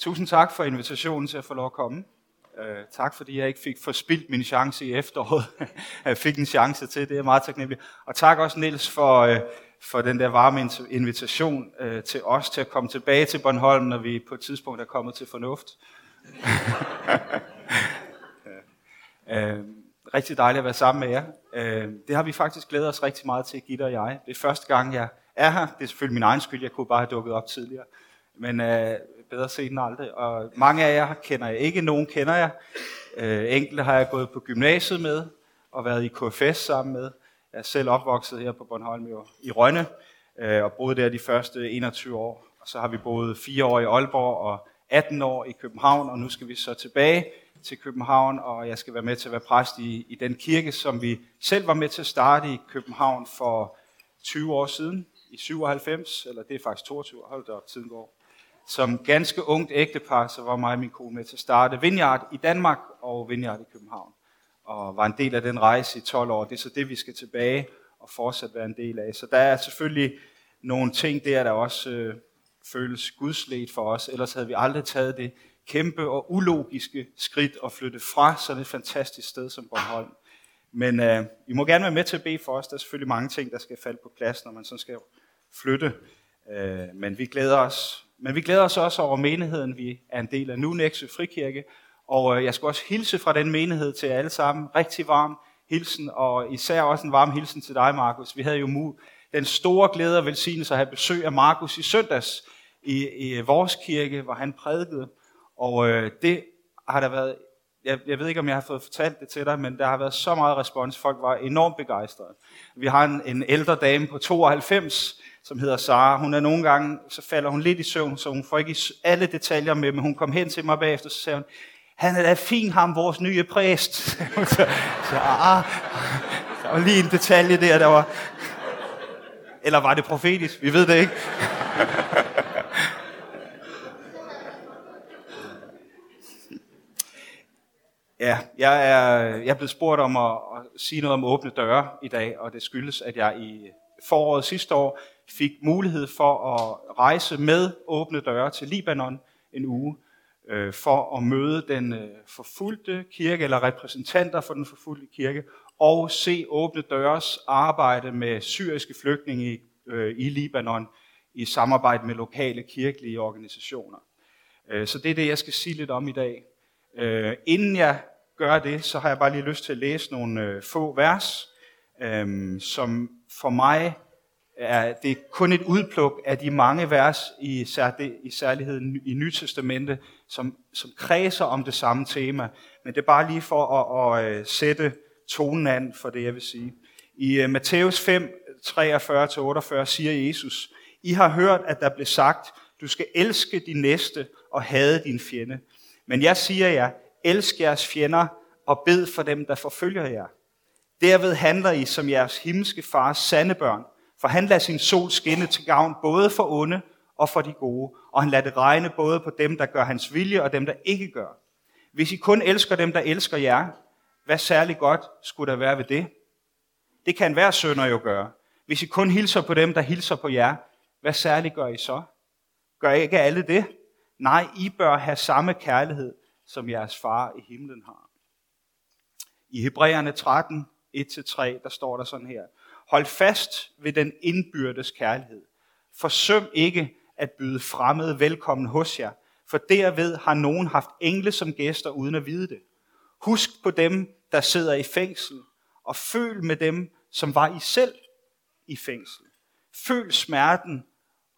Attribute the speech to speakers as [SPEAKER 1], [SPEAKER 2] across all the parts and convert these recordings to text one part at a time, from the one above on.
[SPEAKER 1] Tusind tak for invitationen til at få lov at komme. Uh, tak fordi jeg ikke fik forspildt min chance i efteråret. jeg fik en chance til, det er meget taknemmelig. Og tak også Niels for, øh, for den der varme invitation uh, til os til at komme tilbage til Bornholm, når vi på et tidspunkt er kommet til fornuft. uh, rigtig dejligt at være sammen med jer. Uh, det har vi faktisk glædet os rigtig meget til, Gitte og jeg. Det er første gang, jeg er her. Det er selvfølgelig min egen skyld, jeg kunne bare have dukket op tidligere. Men uh, bedre set end aldrig. Og mange af jer kender jeg ikke, nogen kender jeg. Øh, enkelte har jeg gået på gymnasiet med, og været i KFS sammen med. Jeg er selv opvokset her på Bornholm i Rønne, øh, og boede der de første 21 år. Og så har vi boet fire år i Aalborg og 18 år i København, og nu skal vi så tilbage til København, og jeg skal være med til at være præst i, i den kirke, som vi selv var med til at starte i København for 20 år siden, i 97, eller det er faktisk 22 år, hold da op, tiden går. Som ganske ungt ægtepar, så var mig og min kone med til at starte Vineyard i Danmark og Vineyard i København. Og var en del af den rejse i 12 år. Det er så det, vi skal tilbage og fortsat være en del af. Så der er selvfølgelig nogle ting der, der også øh, føles gudslet for os. Ellers havde vi aldrig taget det kæmpe og ulogiske skridt og flytte fra sådan et fantastisk sted som Bornholm. Men øh, I må gerne være med til at bede for os. Der er selvfølgelig mange ting, der skal falde på plads, når man så skal flytte. Øh, men vi glæder os men vi glæder os også over menigheden, vi er en del af nu, Næksø Frikirke. Og øh, jeg skal også hilse fra den menighed til jer alle sammen. Rigtig varm hilsen, og især også en varm hilsen til dig, Markus. Vi havde jo den store glæde og velsignelse at have besøg af Markus i søndags i, i vores kirke, hvor han prædikede. Og øh, det har der været, jeg, jeg ved ikke, om jeg har fået fortalt det til dig, men der har været så meget respons. Folk var enormt begejstrede. Vi har en, en ældre dame på 92, som hedder Sara. Hun er nogle gange, så falder hun lidt i søvn, så hun får ikke alle detaljer med, men hun kom hen til mig bagefter, så sagde hun, han er da fin ham, vores nye præst. så, så, ah, der var lige en detalje der, der var... Eller var det profetisk? Vi ved det ikke. Ja, jeg er, jeg er blevet spurgt om at, at sige noget om åbne døre i dag, og det skyldes, at jeg i foråret sidste år fik mulighed for at rejse med åbne døre til Libanon en uge, øh, for at møde den øh, forfulgte kirke, eller repræsentanter for den forfulgte kirke, og se åbne døres arbejde med syriske flygtninge i, øh, i Libanon i samarbejde med lokale kirkelige organisationer. Øh, så det er det, jeg skal sige lidt om i dag. Øh, inden jeg gør det, så har jeg bare lige lyst til at læse nogle øh, få vers, øh, som for mig er det er kun et udpluk af de mange vers i, i særlighed i Nytestamentet, som, som kredser om det samme tema. Men det er bare lige for at, at, at sætte tonen an for det, jeg vil sige. I uh, Matthæus 5, 43-48 siger Jesus, I har hørt, at der blev sagt, du skal elske din næste og hade din fjende. Men jeg siger jer, elsk jeres fjender og bed for dem, der forfølger jer. Derved handler I som jeres himmelske fars sande børn. For han lader sin sol skinne til gavn både for onde og for de gode, og han lader det regne både på dem, der gør hans vilje, og dem, der ikke gør. Hvis I kun elsker dem, der elsker jer, hvad særligt godt skulle der være ved det? Det kan hver sønder jo gøre. Hvis I kun hilser på dem, der hilser på jer, hvad særligt gør I så? Gør I ikke alle det? Nej, I bør have samme kærlighed, som jeres far i himlen har. I Hebræerne 13, 1-3, der står der sådan her. Hold fast ved den indbyrdes kærlighed. Forsøm ikke at byde fremmede velkommen hos jer, for derved har nogen haft engle som gæster uden at vide det. Husk på dem, der sidder i fængsel, og føl med dem, som var I selv i fængsel. Føl smerten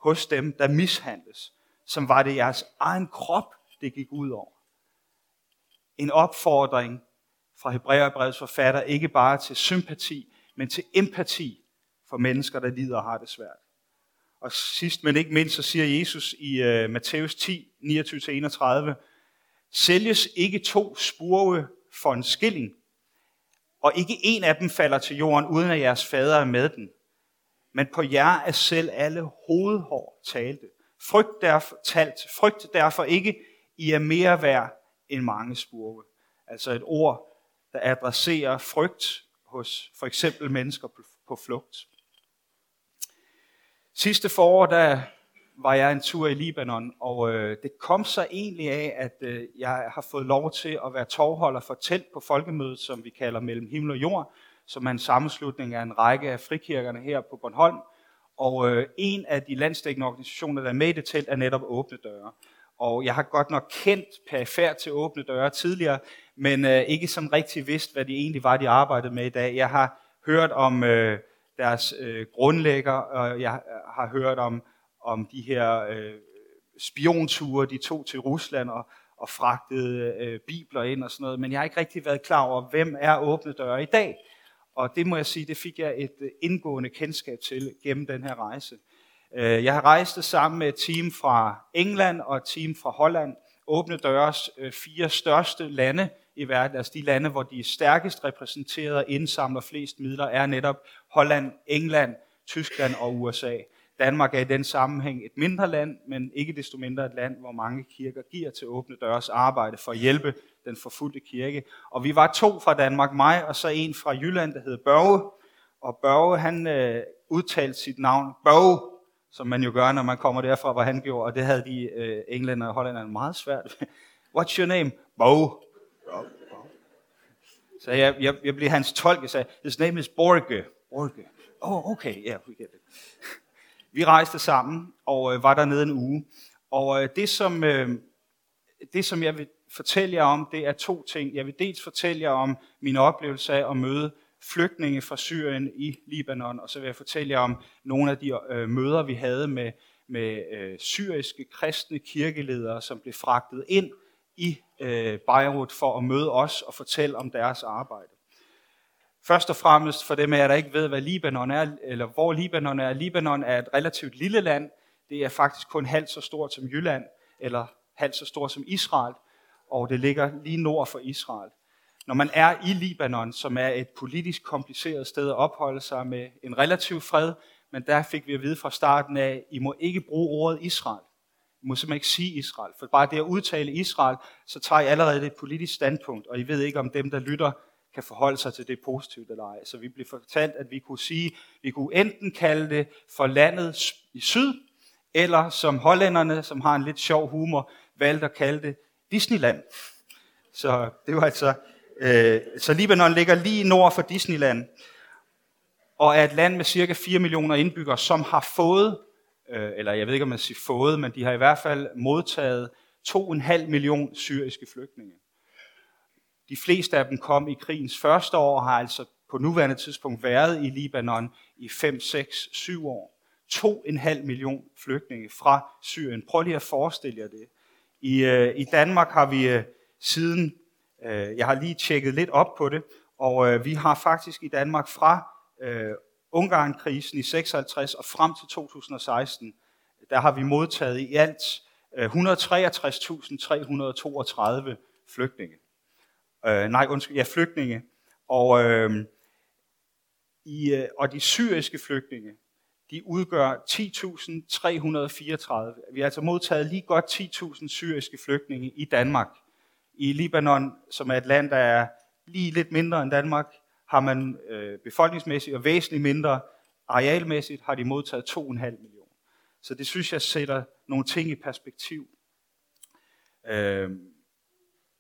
[SPEAKER 1] hos dem, der mishandles, som var det jeres egen krop, det gik ud over. En opfordring fra Hebræerbrevets forfatter, ikke bare til sympati, men til empati for mennesker, der lider og har det svært. Og sidst, men ikke mindst, så siger Jesus i uh, Matthæus 10, 29-31, sælges ikke to spurve for en skilling, og ikke en af dem falder til jorden, uden at jeres fader er med den. Men på jer er selv alle hovedhår talte. Frygt derfor, talt. Frygt derfor ikke, I er mere værd end mange spurve. Altså et ord, der adresserer frygt hos for eksempel mennesker på flugt. Sidste forår, der var jeg en tur i Libanon, og øh, det kom så egentlig af, at øh, jeg har fået lov til at være tovholder for telt på folkemødet, som vi kalder Mellem Himmel og Jord, som er en sammenslutning af en række af frikirkerne her på Bornholm. Og øh, en af de landstækkende organisationer, der er med i det telt, er netop Åbne Døre. Og jeg har godt nok kendt perifært til Åbne Døre tidligere, men øh, ikke som rigtig vidst, hvad de egentlig var, de arbejdede med i dag. Jeg har hørt om øh, deres øh, grundlægger, og jeg øh, har hørt om, om de her øh, spionture, de tog til Rusland og, og fragtede øh, bibler ind og sådan noget, men jeg har ikke rigtig været klar over, hvem er Åbne Døre i dag. Og det må jeg sige, det fik jeg et øh, indgående kendskab til gennem den her rejse. Øh, jeg har rejst det sammen med et team fra England og et team fra Holland. Åbne Døres øh, fire største lande i verden, altså de lande, hvor de er stærkest repræsenteret og indsamler flest midler, er netop Holland, England, Tyskland og USA. Danmark er i den sammenhæng et mindre land, men ikke desto mindre et land, hvor mange kirker giver til åbne dørs arbejde for at hjælpe den forfulgte kirke. Og vi var to fra Danmark, mig og så en fra Jylland, der hed Børge. Og Børge, han øh, udtalte sit navn Børge, som man jo gør, når man kommer derfra, hvor han gjorde, og det havde de øh, englænder og hollænderne meget svært What's your name? Børge. Så jeg, jeg, jeg blev hans tolk, og sagde, his name is Borge. Borge. Oh, okay, yeah, we get it. Vi rejste sammen og øh, var der nede en uge. Og øh, det, som, øh, det, som jeg vil fortælle jer om, det er to ting. Jeg vil dels fortælle jer om min oplevelse af at møde flygtninge fra Syrien i Libanon, og så vil jeg fortælle jer om nogle af de øh, møder, vi havde med, med øh, syriske kristne kirkeledere, som blev fragtet ind i øh, Beirut for at møde os og fortælle om deres arbejde. Først og fremmest for dem af jer, der ikke ved, hvad Libanon er, eller hvor Libanon er. Libanon er et relativt lille land. Det er faktisk kun halvt så stort som Jylland, eller halvt så stort som Israel, og det ligger lige nord for Israel. Når man er i Libanon, som er et politisk kompliceret sted at opholde sig med en relativ fred, men der fik vi at vide fra starten af, I må ikke bruge ordet Israel. I må simpelthen ikke sige Israel, for bare det at udtale Israel, så tager I allerede et politisk standpunkt, og I ved ikke, om dem, der lytter, kan forholde sig til det positivt eller ej. Så vi blev fortalt, at vi kunne sige, vi kunne enten kalde det for landet i syd, eller som hollænderne, som har en lidt sjov humor, valgte at kalde det Disneyland. Så det var altså, øh, så Libanon ligger lige nord for Disneyland, og er et land med cirka 4 millioner indbyggere, som har fået, øh, eller jeg ved ikke om man siger fået, men de har i hvert fald modtaget 2,5 millioner syriske flygtninge. De fleste af dem kom i krigens første år og har altså på nuværende tidspunkt været i Libanon i 5, 6, 7 år. 2,5 million flygtninge fra Syrien. Prøv lige at forestille jer det. I, øh, i Danmark har vi øh, siden, øh, jeg har lige tjekket lidt op på det, og øh, vi har faktisk i Danmark fra øh, Ungarn-krisen i 56 og frem til 2016, der har vi modtaget i alt øh, 163.332 flygtninge øh, nej, undskyld, ja, flygtninge. Og, øh, i, øh, og de syriske flygtninge, de udgør 10.334. Vi har altså modtaget lige godt 10.000 syriske flygtninge i Danmark. I Libanon, som er et land, der er lige lidt mindre end Danmark, har man øh, befolkningsmæssigt og væsentligt mindre arealmæssigt, har de modtaget 2,5 millioner. Så det synes jeg sætter nogle ting i perspektiv. Øh,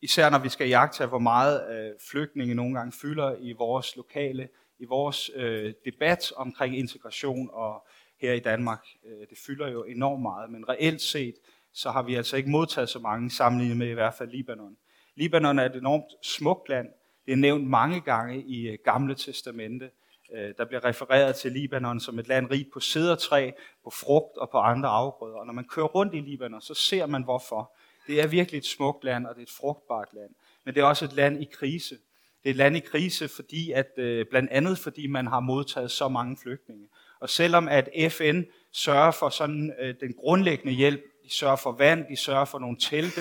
[SPEAKER 1] Især når vi skal jagte, hvor meget øh, flygtninge nogle gange fylder i vores lokale, i vores øh, debat omkring integration og her i Danmark. Øh, det fylder jo enormt meget, men reelt set, så har vi altså ikke modtaget så mange sammenlignet med i hvert fald Libanon. Libanon er et enormt smukt land. Det er nævnt mange gange i øh, Gamle Testamente. Øh, der bliver refereret til Libanon som et land rigt på sædertræ, på frugt og på andre afgrøder. Og når man kører rundt i Libanon, så ser man hvorfor. Det er virkelig et smukt land, og det er et frugtbart land. Men det er også et land i krise. Det er et land i krise, fordi at, øh, blandt andet fordi man har modtaget så mange flygtninge. Og selvom at FN sørger for sådan den grundlæggende hjælp, de sørger for vand, de sørger for nogle telte,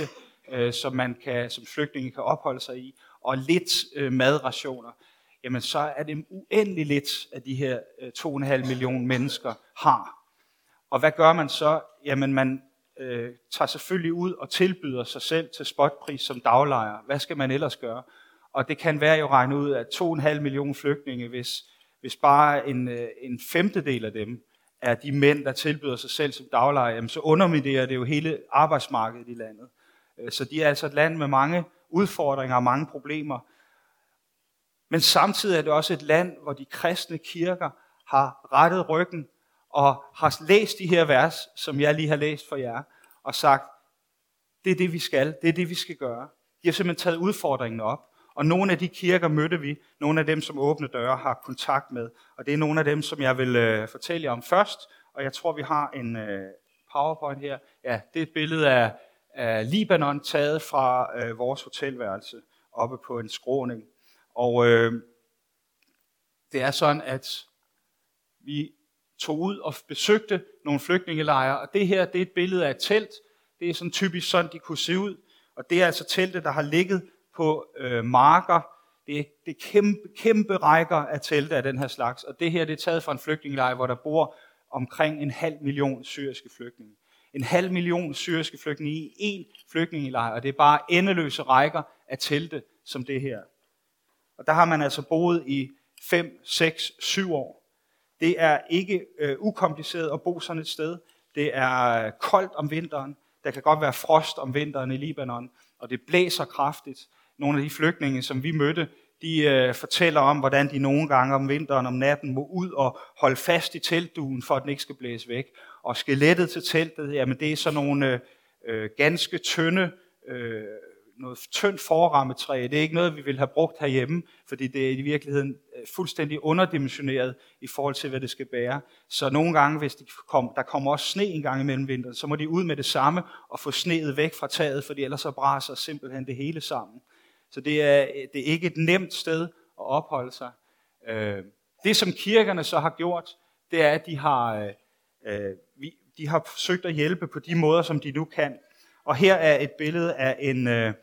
[SPEAKER 1] øh, som man kan, som flygtninge kan opholde sig i, og lidt øh, madrationer, jamen så er det uendelig lidt, at de her øh, 2,5 millioner mennesker har. Og hvad gør man så? Jamen man øh, tager selvfølgelig ud og tilbyder sig selv til spotpris som daglejer. Hvad skal man ellers gøre? Og det kan være jo regne ud, at 2,5 millioner flygtninge, hvis, hvis bare en, øh, en femtedel af dem er de mænd, der tilbyder sig selv som daglejer, jamen så underminerer det jo hele arbejdsmarkedet i landet. Øh, så de er altså et land med mange udfordringer og mange problemer. Men samtidig er det også et land, hvor de kristne kirker har rettet ryggen og har læst de her vers, som jeg lige har læst for jer, og sagt, det er det, vi skal, det er det, vi skal gøre. De har simpelthen taget udfordringen op. Og nogle af de kirker mødte vi, nogle af dem, som åbne døre har kontakt med. Og det er nogle af dem, som jeg vil øh, fortælle jer om først. Og jeg tror, vi har en øh, powerpoint her. Ja, det er et billede af, af Libanon, taget fra øh, vores hotelværelse oppe på en skråning. Og øh, det er sådan, at vi tog ud og besøgte nogle flygtningelejre, og det her det er et billede af et telt. Det er sådan typisk sådan, de kunne se ud. Og det er altså teltet, der har ligget på øh, marker. Det er, det er kæmpe, kæmpe rækker af telte af den her slags. Og det her det er taget fra en flygtningelejr, hvor der bor omkring en halv million syriske flygtninge. En halv million syriske flygtninge i én flygtningelejr, og det er bare endeløse rækker af telte som det her. Og der har man altså boet i 5, 6, 7 år. Det er ikke øh, ukompliceret at bo sådan et sted. Det er øh, koldt om vinteren. Der kan godt være frost om vinteren i Libanon, og det blæser kraftigt. Nogle af de flygtninge, som vi mødte, de øh, fortæller om, hvordan de nogle gange om vinteren om natten må ud og holde fast i teltduen, for at den ikke skal blæse væk. Og skelettet til teltet, jamen det er sådan nogle øh, øh, ganske tynde øh, noget tyndt forrammetræ. Det er ikke noget, vi vil have brugt herhjemme, fordi det er i virkeligheden øh, fuldstændig underdimensioneret i forhold til, hvad det skal bære. Så nogle gange, hvis de kom, der kommer også sne en gang imellem vinteren, så må de ud med det samme og få sneet væk fra taget, fordi ellers så braser simpelthen det hele sammen. Så det er, det er ikke et nemt sted at opholde sig. Øh, det, som kirkerne så har gjort, det er, at de har, øh, de har forsøgt at hjælpe på de måder, som de nu kan. Og her er et billede af en, øh,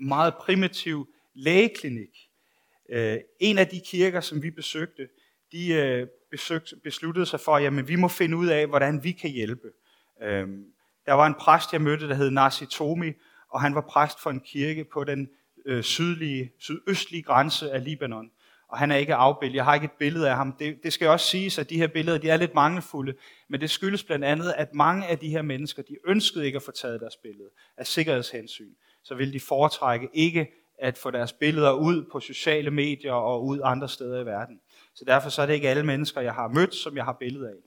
[SPEAKER 1] meget primitiv lægeklinik. Øh, en af de kirker, som vi besøgte, de øh, besøgte, besluttede sig for, at vi må finde ud af, hvordan vi kan hjælpe. Øh, der var en præst, jeg mødte, der hed Nasi Tomi, og han var præst for en kirke på den øh, sydlige, sydøstlige grænse af Libanon. Og han er ikke afbildet. Jeg har ikke et billede af ham. Det, det skal også siges, at de her billeder de er lidt mangelfulde, men det skyldes blandt andet, at mange af de her mennesker, de ønskede ikke at få taget deres billede af sikkerhedshensyn så ville de foretrække ikke at få deres billeder ud på sociale medier og ud andre steder i verden. Så derfor så er det ikke alle mennesker, jeg har mødt, som jeg har billeder af.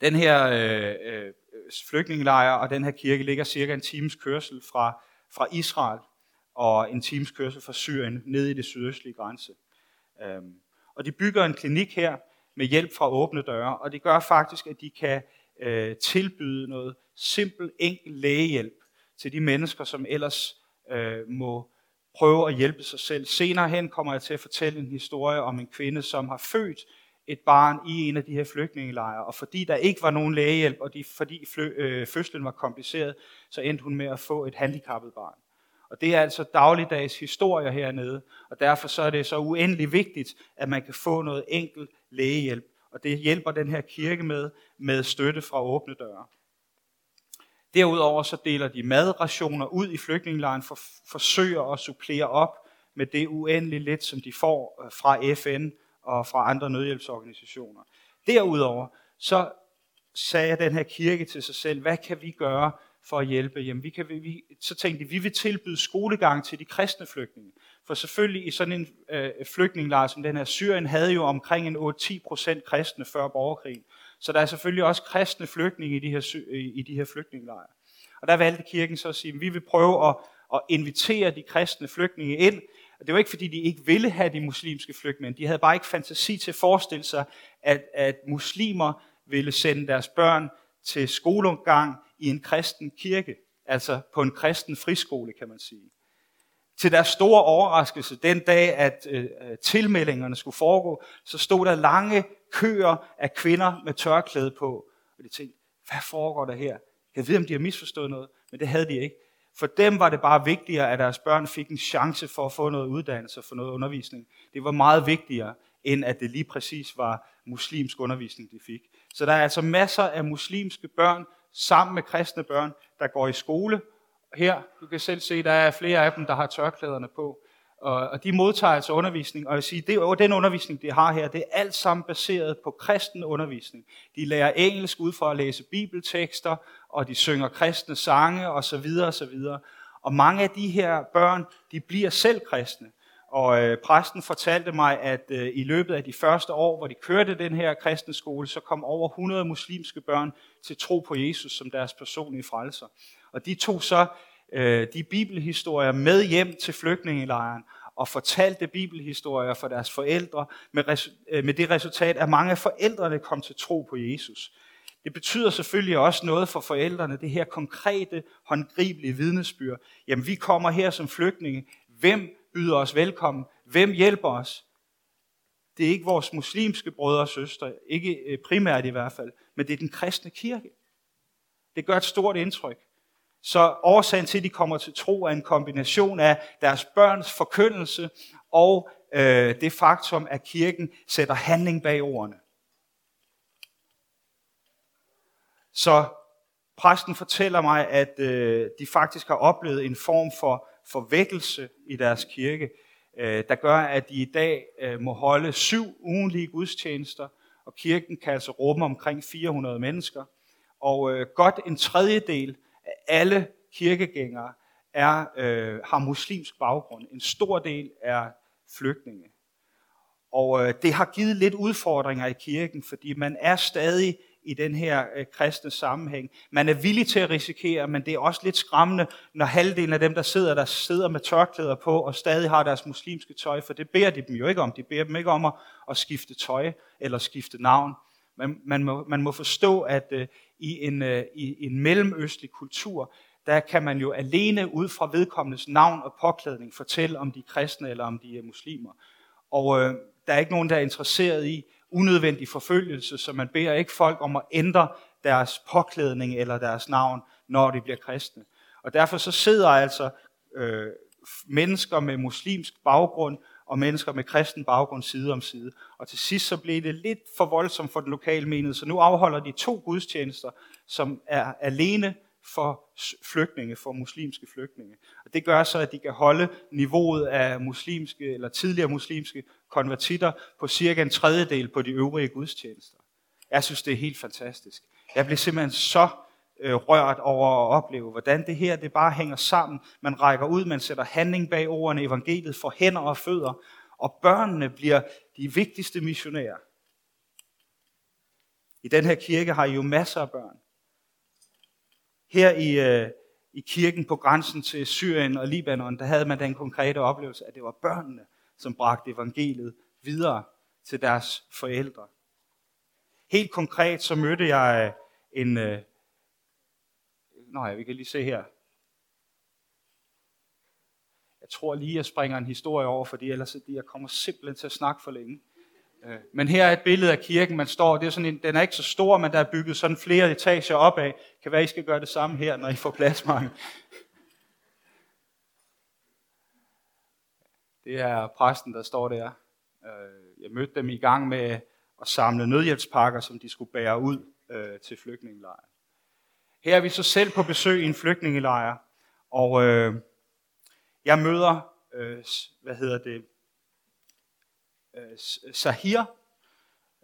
[SPEAKER 1] Den her øh, øh, flygtningelejr og den her kirke ligger cirka en times kørsel fra, fra Israel og en times kørsel fra Syrien ned i det sydøstlige grænse. Øhm, og de bygger en klinik her med hjælp fra åbne døre, og det gør faktisk, at de kan øh, tilbyde noget simpel, enkel lægehjælp til de mennesker, som ellers øh, må prøve at hjælpe sig selv. Senere hen kommer jeg til at fortælle en historie om en kvinde, som har født et barn i en af de her flygtningelejre, og fordi der ikke var nogen lægehjælp, og de, fordi flø, øh, fødslen var kompliceret, så endte hun med at få et handicappet barn. Og det er altså dagligdags historier hernede, og derfor så er det så uendelig vigtigt, at man kan få noget enkelt lægehjælp. Og det hjælper den her kirke med, med støtte fra åbne døre. Derudover så deler de madrationer ud i flygtningelejren for forsøger at supplere op med det uendeligt lidt, som de får øh, fra FN og fra andre nødhjælpsorganisationer. Derudover så sagde den her kirke til sig selv, hvad kan vi gøre for at hjælpe? Jamen, vi kan, vi, så tænkte de, vi vil tilbyde skolegang til de kristne flygtninge. For selvfølgelig i sådan en øh, flygtningelejr som den her, Syrien havde jo omkring en 8-10 procent kristne før borgerkrigen. Så der er selvfølgelig også kristne flygtninge i de her, øh, i de her flygtningelejre. Og der valgte kirken så at sige, at vi vil prøve at, at invitere de kristne flygtninge ind. Og det var ikke fordi, de ikke ville have de muslimske flygtninge. De havde bare ikke fantasi til at forestille sig, at, at muslimer ville sende deres børn til skolegang i en kristen kirke. Altså på en kristen friskole, kan man sige. Til deres store overraskelse, den dag, at øh, øh, tilmeldingerne skulle foregå, så stod der lange køer af kvinder med tørklæde på. Og de tænkte, hvad foregår der her? Jeg ved, om de har misforstået noget, men det havde de ikke. For dem var det bare vigtigere, at deres børn fik en chance for at få noget uddannelse og få noget undervisning. Det var meget vigtigere, end at det lige præcis var muslimsk undervisning, de fik. Så der er altså masser af muslimske børn, sammen med kristne børn, der går i skole. Her, du kan selv se, der er flere af dem, der har tørklæderne på. Og, og de modtager altså undervisning, og jeg vil sige, det, og den undervisning, de har her, det er alt sammen baseret på kristen undervisning. De lærer engelsk ud for at læse bibeltekster, og de synger kristne sange osv. osv. Og mange af de her børn, de bliver selv kristne. Og øh, præsten fortalte mig, at øh, i løbet af de første år, hvor de kørte den her kristne skole, så kom over 100 muslimske børn til tro på Jesus som deres personlige frelser. Og de tog så øh, de bibelhistorier med hjem til flygtningelejren og fortalte bibelhistorier for deres forældre med, res, øh, med det resultat, at mange af forældrene kom til tro på Jesus. Det betyder selvfølgelig også noget for forældrene, det her konkrete, håndgribelige vidnesbyrd. Jamen, vi kommer her som flygtninge. Hvem byder os velkommen? Hvem hjælper os? Det er ikke vores muslimske brødre og søstre, ikke øh, primært i hvert fald, men det er den kristne kirke. Det gør et stort indtryk. Så årsagen til, at de kommer til tro, er en kombination af deres børns forkyndelse og øh, det faktum, at kirken sætter handling bag ordene. Så præsten fortæller mig, at øh, de faktisk har oplevet en form for forvækkelse i deres kirke, øh, der gør, at de i dag øh, må holde syv ugenlige gudstjenester, og kirken kan altså rumme omkring 400 mennesker. Og øh, godt en tredjedel af alle kirkegængere er, øh, har muslimsk baggrund. En stor del er flygtninge. Og øh, det har givet lidt udfordringer i kirken, fordi man er stadig i den her øh, kristne sammenhæng. Man er villig til at risikere, men det er også lidt skræmmende, når halvdelen af dem, der sidder der, sidder med tørklæder på og stadig har deres muslimske tøj, for det beder de dem jo ikke om. De beder dem ikke om at, at skifte tøj eller skifte navn. Man, man, må, man må forstå, at øh, i, en, øh, i en mellemøstlig kultur, der kan man jo alene ud fra vedkommendes navn og påklædning fortælle, om de er kristne eller om de er muslimer. Og øh, der er ikke nogen, der er interesseret i, unødvendig forfølgelse, så man beder ikke folk om at ændre deres påklædning eller deres navn, når de bliver kristne. Og derfor så sidder altså øh, mennesker med muslimsk baggrund og mennesker med kristen baggrund side om side. Og til sidst så blev det lidt for voldsomt for den lokale menighed, så nu afholder de to gudstjenester, som er alene for flygtninge, for muslimske flygtninge. Og det gør så, at de kan holde niveauet af muslimske eller tidligere muslimske konvertitter på cirka en tredjedel på de øvrige gudstjenester. Jeg synes, det er helt fantastisk. Jeg blev simpelthen så øh, rørt over at opleve, hvordan det her det bare hænger sammen. Man rækker ud, man sætter handling bag ordene, evangeliet for hænder og fødder, og børnene bliver de vigtigste missionærer. I den her kirke har I jo masser af børn. Her i, øh, i kirken på grænsen til Syrien og Libanon, der havde man den konkrete oplevelse, at det var børnene, som bragte evangeliet videre til deres forældre. Helt konkret så mødte jeg øh, en... Øh, nå ja, vi kan lige se her. Jeg tror lige, jeg springer en historie over, fordi ellers jeg kommer simpelthen til at snakke for længe. Øh, men her er et billede af kirken, man står, det er sådan en, den er ikke så stor, men der er bygget sådan flere etager opad. Kan være, I skal gøre det samme her, når I får plads mange. Det er præsten, der står der. Øh, jeg mødte dem i gang med at samle nødhjælpspakker, som de skulle bære ud øh, til flygtningelejren. Her er vi så selv på besøg i en flygtningelejr, og jeg møder, hvad hedder det, øh, Sahir,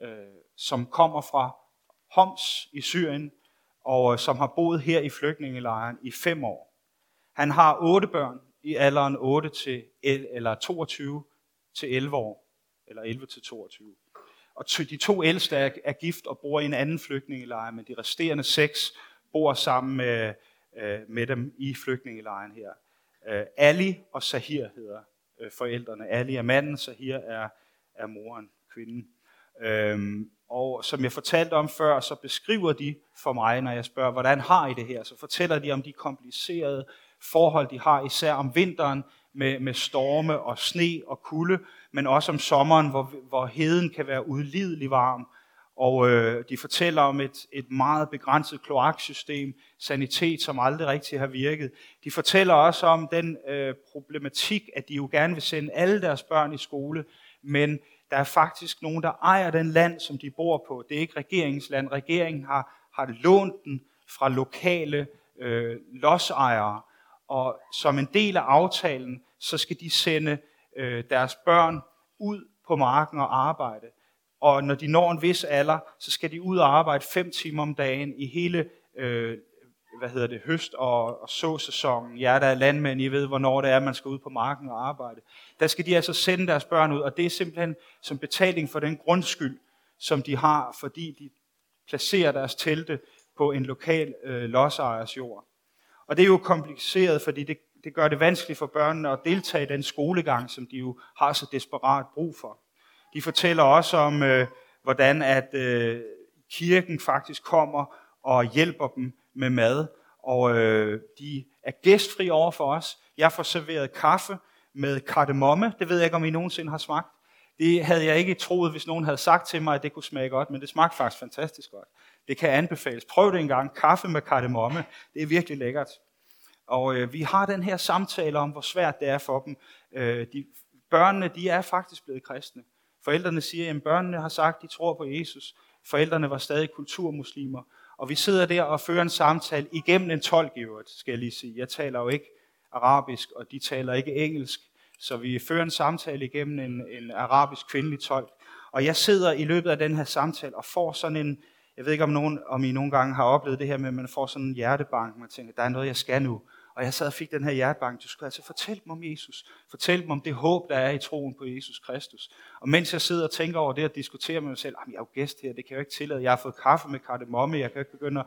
[SPEAKER 1] øh, som kommer fra Homs i Syrien, og øh, som har boet her i flygtningelejren i fem år. Han har otte børn i alderen 8 til eller 22 til 11 år, eller 11 til 22. Og de to ældste er, er gift og bor i en anden flygtningelejr, men de resterende seks bor sammen med, øh, med dem i flygtningelejren her. Øh, Ali og Sahir hedder øh, forældrene. Ali er manden, Sahir er af moren, kvinden. Øhm, og som jeg fortalte om før, så beskriver de for mig, når jeg spørger, hvordan har I det her? Så fortæller de om de komplicerede forhold, de har, især om vinteren med, med storme og sne og kulde, men også om sommeren, hvor, hvor heden kan være udlidelig varm. Og øh, de fortæller om et, et meget begrænset kloaksystem, sanitet, som aldrig rigtig har virket. De fortæller også om den øh, problematik, at de jo gerne vil sende alle deres børn i skole, men der er faktisk nogen, der ejer den land, som de bor på. Det er ikke regeringsland. Regeringen har, har lånt den fra lokale øh, lodsejere, og som en del af aftalen, så skal de sende øh, deres børn ud på marken og arbejde. Og når de når en vis alder, så skal de ud og arbejde fem timer om dagen i hele øh, hvad hedder det, høst- og, og såsæsonen. Ja, der er landmænd, I ved, hvornår det er, man skal ud på marken og arbejde. Der skal de altså sende deres børn ud, og det er simpelthen som betaling for den grundskyld, som de har, fordi de placerer deres telte på en lokal øh, lodsejers jord. Og det er jo kompliceret, fordi det, det gør det vanskeligt for børnene at deltage i den skolegang, som de jo har så desperat brug for. De fortæller også om, øh, hvordan at øh, kirken faktisk kommer og hjælper dem med mad, og øh, de er gæstfri over for os. Jeg får serveret kaffe med kardemomme, det ved jeg ikke, om I nogensinde har smagt. Det havde jeg ikke troet, hvis nogen havde sagt til mig, at det kunne smage godt, men det smagte faktisk fantastisk godt. Det kan anbefales. Prøv det engang. Kaffe med kardemomme. Det er virkelig lækkert. Og øh, vi har den her samtale om, hvor svært det er for dem. Øh, de, børnene, de er faktisk blevet kristne. Forældrene siger, at børnene har sagt, at de tror på Jesus. Forældrene var stadig kulturmuslimer. Og vi sidder der og fører en samtale igennem en tolk i øvrigt, skal jeg lige sige. Jeg taler jo ikke arabisk, og de taler ikke engelsk. Så vi fører en samtale igennem en, en arabisk kvindelig tolk. Og jeg sidder i løbet af den her samtale og får sådan en, jeg ved ikke om, nogen, om I nogle gange har oplevet det her med, at man får sådan en hjertebank, man tænker, der er noget, jeg skal nu. Og jeg sad og fik den her hjertebank, du skulle altså fortælle dem om Jesus. Fortæl dem om det håb, der er i troen på Jesus Kristus. Og mens jeg sidder og tænker over det og diskuterer med mig selv, jeg er jo gæst her, det kan jeg jo ikke tillade. Jeg har fået kaffe med kardemomme, jeg kan ikke begynde at...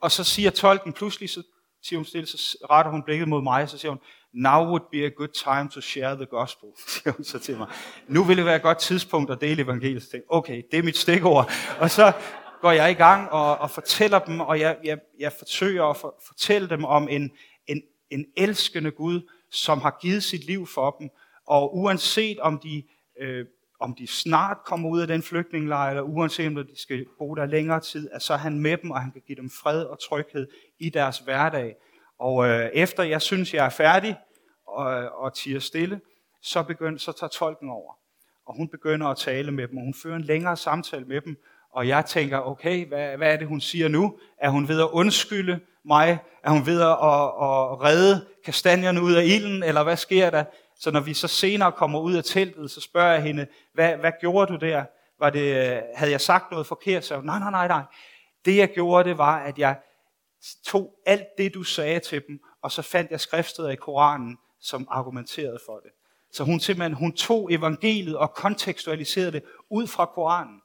[SPEAKER 1] Og så siger tolken pludselig, så siger hun stille, så retter hun blikket mod mig, og så siger hun, now would be a good time to share the gospel, siger hun så til mig. Nu vil det være et godt tidspunkt at dele evangeliet. Så tænkte, okay, det er mit stikord. Og så går jeg i gang og, og fortæller dem, og jeg, jeg, jeg forsøger at for, fortælle dem om en, en elskende Gud, som har givet sit liv for dem, og uanset om de, øh, om de snart kommer ud af den flygtningelejr, eller uanset om de skal bo der længere tid, at så er han med dem, og han kan give dem fred og tryghed i deres hverdag. Og øh, efter jeg synes, jeg er færdig og, og tiger stille, så, begynder, så tager tolken over. Og hun begynder at tale med dem, og hun fører en længere samtale med dem, og jeg tænker, okay, hvad, hvad er det, hun siger nu? Er hun ved at undskylde mig? Er hun ved at, at, at redde kastanjerne ud af ilden, eller hvad sker der? Så når vi så senere kommer ud af teltet, så spørger jeg hende, hvad, hvad gjorde du der? Var det, øh, havde jeg sagt noget forkert? Så nej, nej, nej, nej. Det jeg gjorde, det var, at jeg tog alt det, du sagde til dem, og så fandt jeg skriftsteder i Koranen, som argumenterede for det. Så hun simpelthen hun tog evangeliet og kontekstualiserede det ud fra Koranen.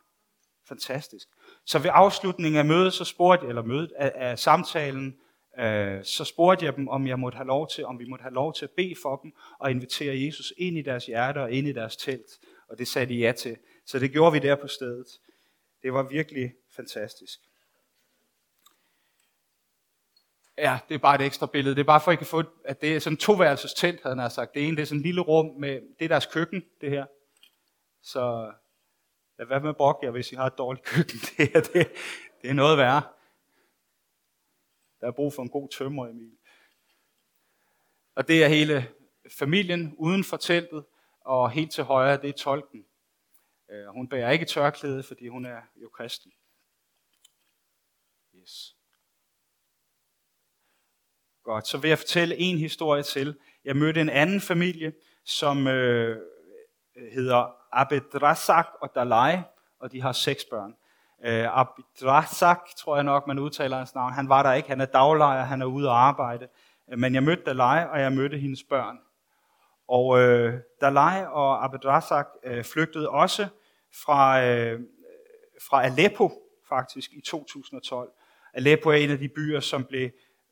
[SPEAKER 1] Fantastisk. Så ved afslutningen af mødet, så spurgte, jeg, eller mødet af, af samtalen, øh, så spurgte jeg dem, om jeg måtte have lov til, om vi måtte have lov til at bede for dem og invitere Jesus ind i deres hjerter og ind i deres telt. Og det sagde de ja til. Så det gjorde vi der på stedet. Det var virkelig fantastisk. Ja, det er bare et ekstra billede. Det er bare for, at I kan få, at det er sådan en toværelses telt, havde han sagt. Det ene, det er sådan en lille rum med, det er deres køkken, det her. Så lad være med at brokke jer, hvis I har et dårligt køkken. Det, er, det, det er noget værre. Der er brug for en god tømmer, Emil. Og det er hele familien uden for teltet, og helt til højre, det er tolken. Øh, hun bærer ikke tørklæde, fordi hun er jo kristen. Yes. Godt, så vil jeg fortælle en historie til. Jeg mødte en anden familie, som øh, hedder Abedrazak og Dalai, og de har seks børn. Øh, Abedrazak, tror jeg nok, man udtaler hans navn. Han var der ikke, han er daglejer, han er ude at arbejde. Øh, men jeg mødte Dalai, og jeg mødte hendes børn. Og øh, Dalai og Abedrazak øh, flygtede også fra, øh, fra Aleppo, faktisk, i 2012. Aleppo er en af de byer, som blev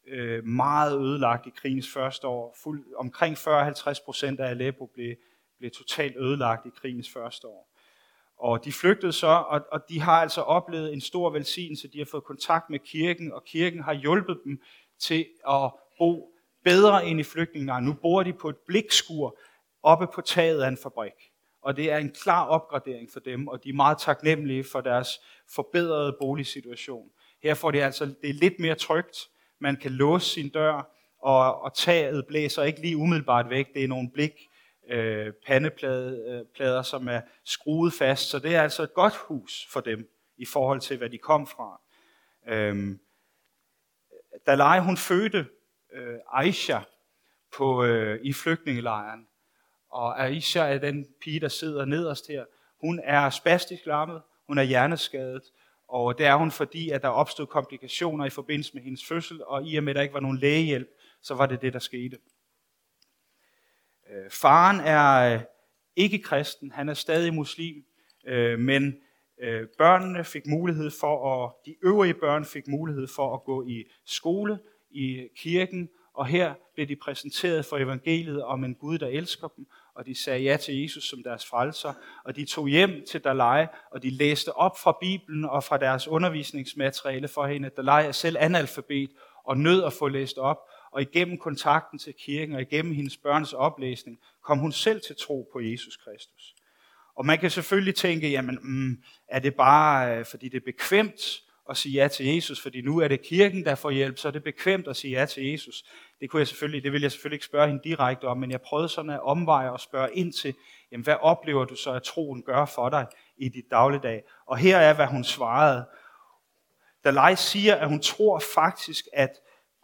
[SPEAKER 1] øh, meget ødelagt i krigens første år. Fuld, omkring 40-50 procent af Aleppo blev, blev totalt ødelagt i krigens første år. Og de flygtede så, og, og de har altså oplevet en stor velsignelse. De har fået kontakt med kirken, og kirken har hjulpet dem til at bo bedre ind i flygtningelejren. Nu bor de på et blikskur oppe på taget af en fabrik. Og det er en klar opgradering for dem, og de er meget taknemmelige for deres forbedrede boligsituation. Her får de altså, det er lidt mere trygt, man kan låse sin dør, og, og taget blæser ikke lige umiddelbart væk. Det er nogle blik øh, pandeplader, øh, som er skruet fast. Så det er altså et godt hus for dem i forhold til, hvad de kom fra. Øhm, Dalai, hun fødte øh, Aisha på, øh, i flygtningelejren. Og Aisha er den pige, der sidder nederst her. Hun er spastisk lammet, hun er hjerneskadet, og det er hun, fordi at der opstod komplikationer i forbindelse med hendes fødsel, og i og med, at der ikke var nogen lægehjælp, så var det det, der skete. Øh, faren er øh, ikke kristen, han er stadig muslim, øh, men øh, børnene fik mulighed for, at de øvrige børn fik mulighed for at gå i skole, i kirken, og her blev de præsenteret for evangeliet om en Gud, der elsker dem, og de sagde ja til Jesus som deres frelser, og de tog hjem til Dalai, og de læste op fra Bibelen og fra deres undervisningsmateriale for hende. Dalai er selv analfabet og nød at få læst op, og igennem kontakten til kirken og igennem hendes børns oplæsning, kom hun selv til tro på Jesus Kristus. Og man kan selvfølgelig tænke, jamen, mm, er det bare, øh, fordi det er bekvemt at sige ja til Jesus, fordi nu er det kirken, der får hjælp, så er det bekvemt at sige ja til Jesus. Det, kunne jeg selvfølgelig, det vil jeg selvfølgelig ikke spørge hende direkte om, men jeg prøvede sådan at omveje og spørge ind til, jamen, hvad oplever du så, at troen gør for dig i dit dagligdag? Og her er, hvad hun svarede. Dalai siger, at hun tror faktisk, at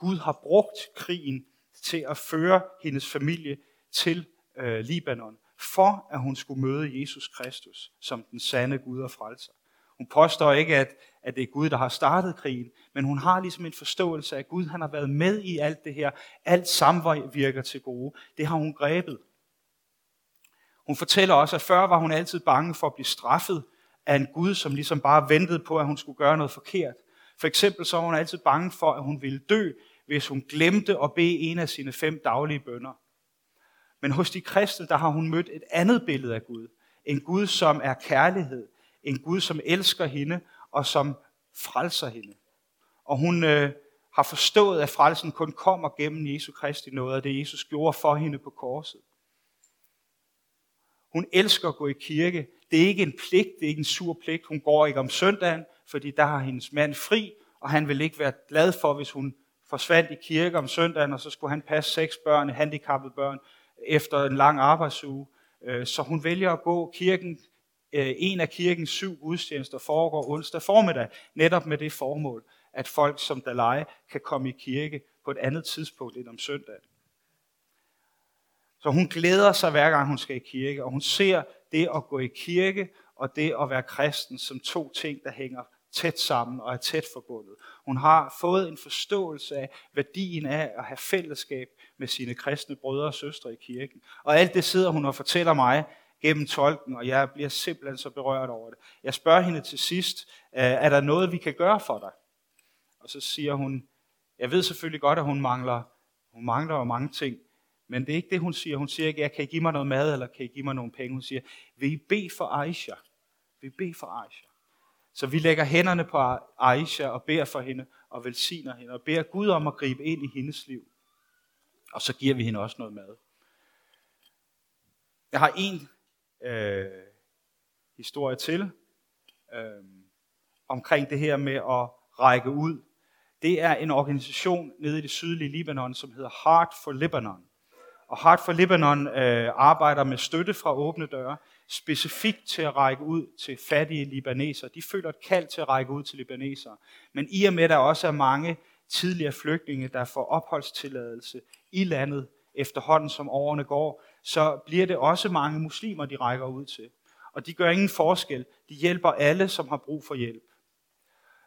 [SPEAKER 1] Gud har brugt krigen til at føre hendes familie til øh, Libanon, for at hun skulle møde Jesus Kristus som den sande Gud og frelser. Hun påstår ikke, at, at det er Gud, der har startet krigen, men hun har ligesom en forståelse af, at Gud han har været med i alt det her. Alt samvirker til gode. Det har hun grebet. Hun fortæller også, at før var hun altid bange for at blive straffet af en Gud, som ligesom bare ventede på, at hun skulle gøre noget forkert. For eksempel så var hun altid bange for, at hun ville dø, hvis hun glemte at bede en af sine fem daglige bønder. Men hos de kristne, der har hun mødt et andet billede af Gud. En Gud, som er kærlighed. En Gud, som elsker hende og som frelser hende. Og hun øh, har forstået, at frelsen kun kommer gennem Jesu Kristi noget og det, Jesus gjorde for hende på korset. Hun elsker at gå i kirke. Det er ikke en pligt, det er ikke en sur pligt. Hun går ikke om søndagen, fordi der har hendes mand fri, og han vil ikke være glad for, hvis hun forsvandt i kirke om søndagen, og så skulle han passe seks børn, handicappede børn, efter en lang arbejdsuge. Øh, så hun vælger at gå kirken, øh, en af kirkens syv gudstjenester foregår onsdag formiddag, netop med det formål, at folk som Dalai kan komme i kirke på et andet tidspunkt end om søndagen. Så hun glæder sig hver gang hun skal i kirke, og hun ser det at gå i kirke og det at være kristen som to ting, der hænger tæt sammen og er tæt forbundet. Hun har fået en forståelse af værdien af at have fællesskab med sine kristne brødre og søstre i kirken. Og alt det sidder hun og fortæller mig gennem tolken, og jeg bliver simpelthen så berørt over det. Jeg spørger hende til sidst, øh, er der noget, vi kan gøre for dig? Og så siger hun, jeg ved selvfølgelig godt, at hun mangler, hun mangler jo mange ting, men det er ikke det, hun siger. Hun siger ikke, jeg kan I give mig noget mad, eller kan I give mig nogle penge? Hun siger, vil I bede for Aisha? Vil I bede for Aisha? Så vi lægger hænderne på Aisha og beder for hende og velsigner hende og beder Gud om at gribe ind i hendes liv. Og så giver vi hende også noget mad. Jeg har en øh, historie til øh, omkring det her med at række ud. Det er en organisation nede i det sydlige Libanon, som hedder Heart for Libanon. Og Heart for Libanon øh, arbejder med støtte fra åbne døre specifikt til at række ud til fattige libaneser. De føler et kald til at række ud til libanesere. Men i og med, at der også er mange tidligere flygtninge, der får opholdstilladelse i landet efterhånden som årene går, så bliver det også mange muslimer, de rækker ud til. Og de gør ingen forskel. De hjælper alle, som har brug for hjælp.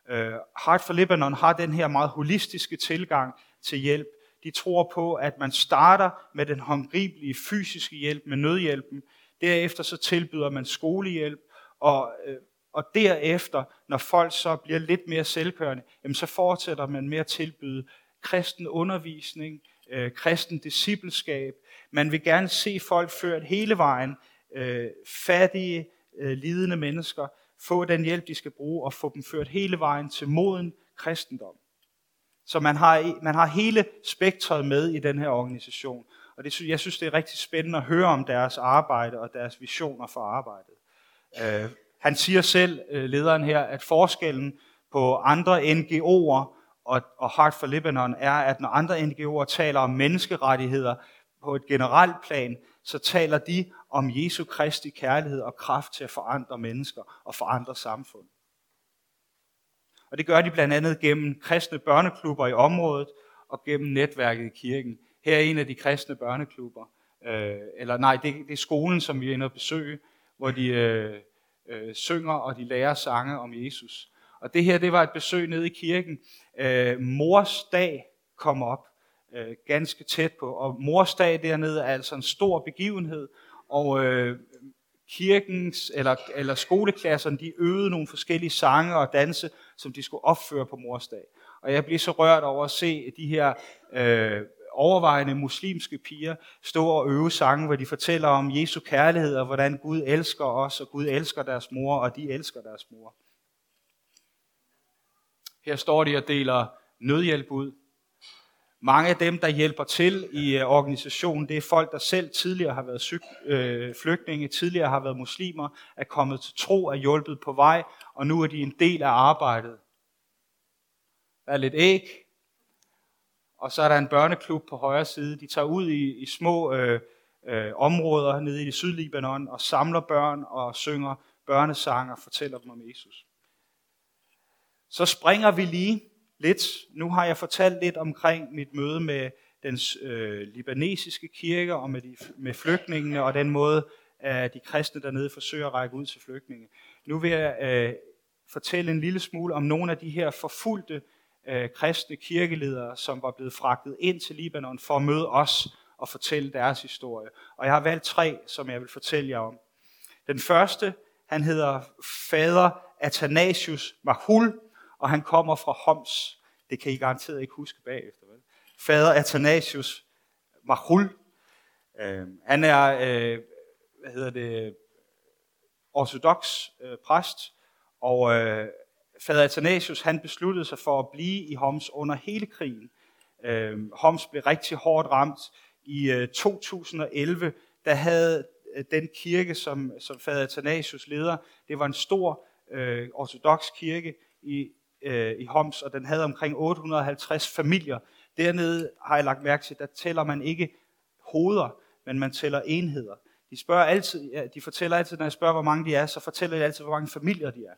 [SPEAKER 1] Øh, Heart for Lebanon har den her meget holistiske tilgang til hjælp. De tror på, at man starter med den håndgribelige fysiske hjælp, med nødhjælpen, Derefter så tilbyder man skolehjælp, og, øh, og derefter, når folk så bliver lidt mere selvkørende, jamen så fortsætter man med at tilbyde kristen undervisning, øh, kristen discipleskab. Man vil gerne se folk ført hele vejen, øh, fattige, øh, lidende mennesker, få den hjælp, de skal bruge, og få dem ført hele vejen til moden kristendom. Så man har, man har hele spektret med i den her organisation. Og det, jeg synes, det er rigtig spændende at høre om deres arbejde og deres visioner for arbejdet. Øh, han siger selv, øh, lederen her, at forskellen på andre NGO'er og, og Heart for Lebanon er, at når andre NGO'er taler om menneskerettigheder på et generelt plan, så taler de om Jesu Kristi kærlighed og kraft til at forandre mennesker og forandre samfund. Og det gør de blandt andet gennem kristne børneklubber i området og gennem netværket i kirken. Her er en af de kristne børneklubber, øh, eller nej, det, det er skolen, som vi er inde og besøge, hvor de øh, øh, synger og de lærer sange om Jesus. Og det her, det var et besøg nede i kirken. Øh, mors dag kom op øh, ganske tæt på, og mors dag dernede er altså en stor begivenhed, og øh, kirkens eller, eller skoleklasserne, de øvede nogle forskellige sange og danse, som de skulle opføre på morsdag. Og jeg blev så rørt over at se de her øh, overvejende muslimske piger stå og øve sange, hvor de fortæller om Jesu kærlighed, og hvordan Gud elsker os, og Gud elsker deres mor, og de elsker deres mor. Her står de og deler nødhjælp ud. Mange af dem, der hjælper til i øh, organisationen, det er folk, der selv tidligere har været syg, øh, flygtninge, tidligere har været muslimer, er kommet til tro, er hjulpet på vej, og nu er de en del af arbejdet. Der er lidt æg, og så er der en børneklub på højre side. De tager ud i, i små øh, øh, områder nede i det Sydlibanon og samler børn og synger børnesange og fortæller dem om Jesus. Så springer vi lige lidt. Nu har jeg fortalt lidt omkring mit møde med den øh, libanesiske kirke og med, de, med flygtningene og den måde, at de kristne dernede forsøger at række ud til flygtninge. Nu vil jeg øh, fortælle en lille smule om nogle af de her forfulgte øh, kristne kirkeledere, som var blevet fragtet ind til Libanon for at møde os og fortælle deres historie. Og jeg har valgt tre, som jeg vil fortælle jer om. Den første, han hedder fader Athanasius Mahul, og han kommer fra Homs. Det kan I garanteret ikke huske bagefter. Vel? Fader Athanasius Mahul. Øh, han er, øh, hvad hedder det, ortodox øh, præst, og øh, fader Athanasius han besluttede sig for at blive i Homs under hele krigen. Øh, Homs blev rigtig hårdt ramt. I øh, 2011, der havde øh, den kirke, som, som fader Athanasius leder, det var en stor øh, ortodox kirke i, øh, i Homs, og den havde omkring 850 familier. Dernede har jeg lagt mærke til, der tæller man ikke hoveder, men man tæller enheder. De, spørger altid, ja, de fortæller altid, når jeg spørger, hvor mange de er, så fortæller de altid, hvor mange familier de er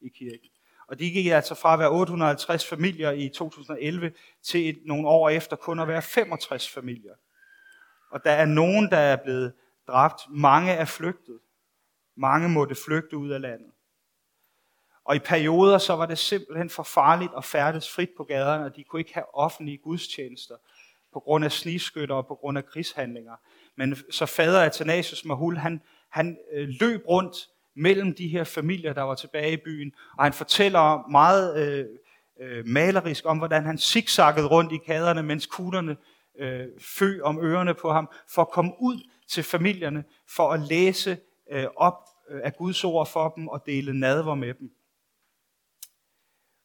[SPEAKER 1] i kirken. Og de gik altså fra at være 850 familier i 2011 til et, nogle år efter kun at være 65 familier. Og der er nogen, der er blevet dræbt. Mange er flygtet. Mange måtte flygte ud af landet. Og i perioder så var det simpelthen for farligt at færdes frit på gaderne, og de kunne ikke have offentlige gudstjenester på grund af snigskytter og på grund af krigshandlinger. Men så fader Athanasius Mahul, han, han øh, løb rundt mellem de her familier, der var tilbage i byen, og han fortæller meget øh, øh, malerisk om, hvordan han zigzaggede rundt i kaderne, mens kuglerne øh, fø om ørerne på ham, for at komme ud til familierne, for at læse øh, op øh, af Guds ord for dem og dele nadver med dem.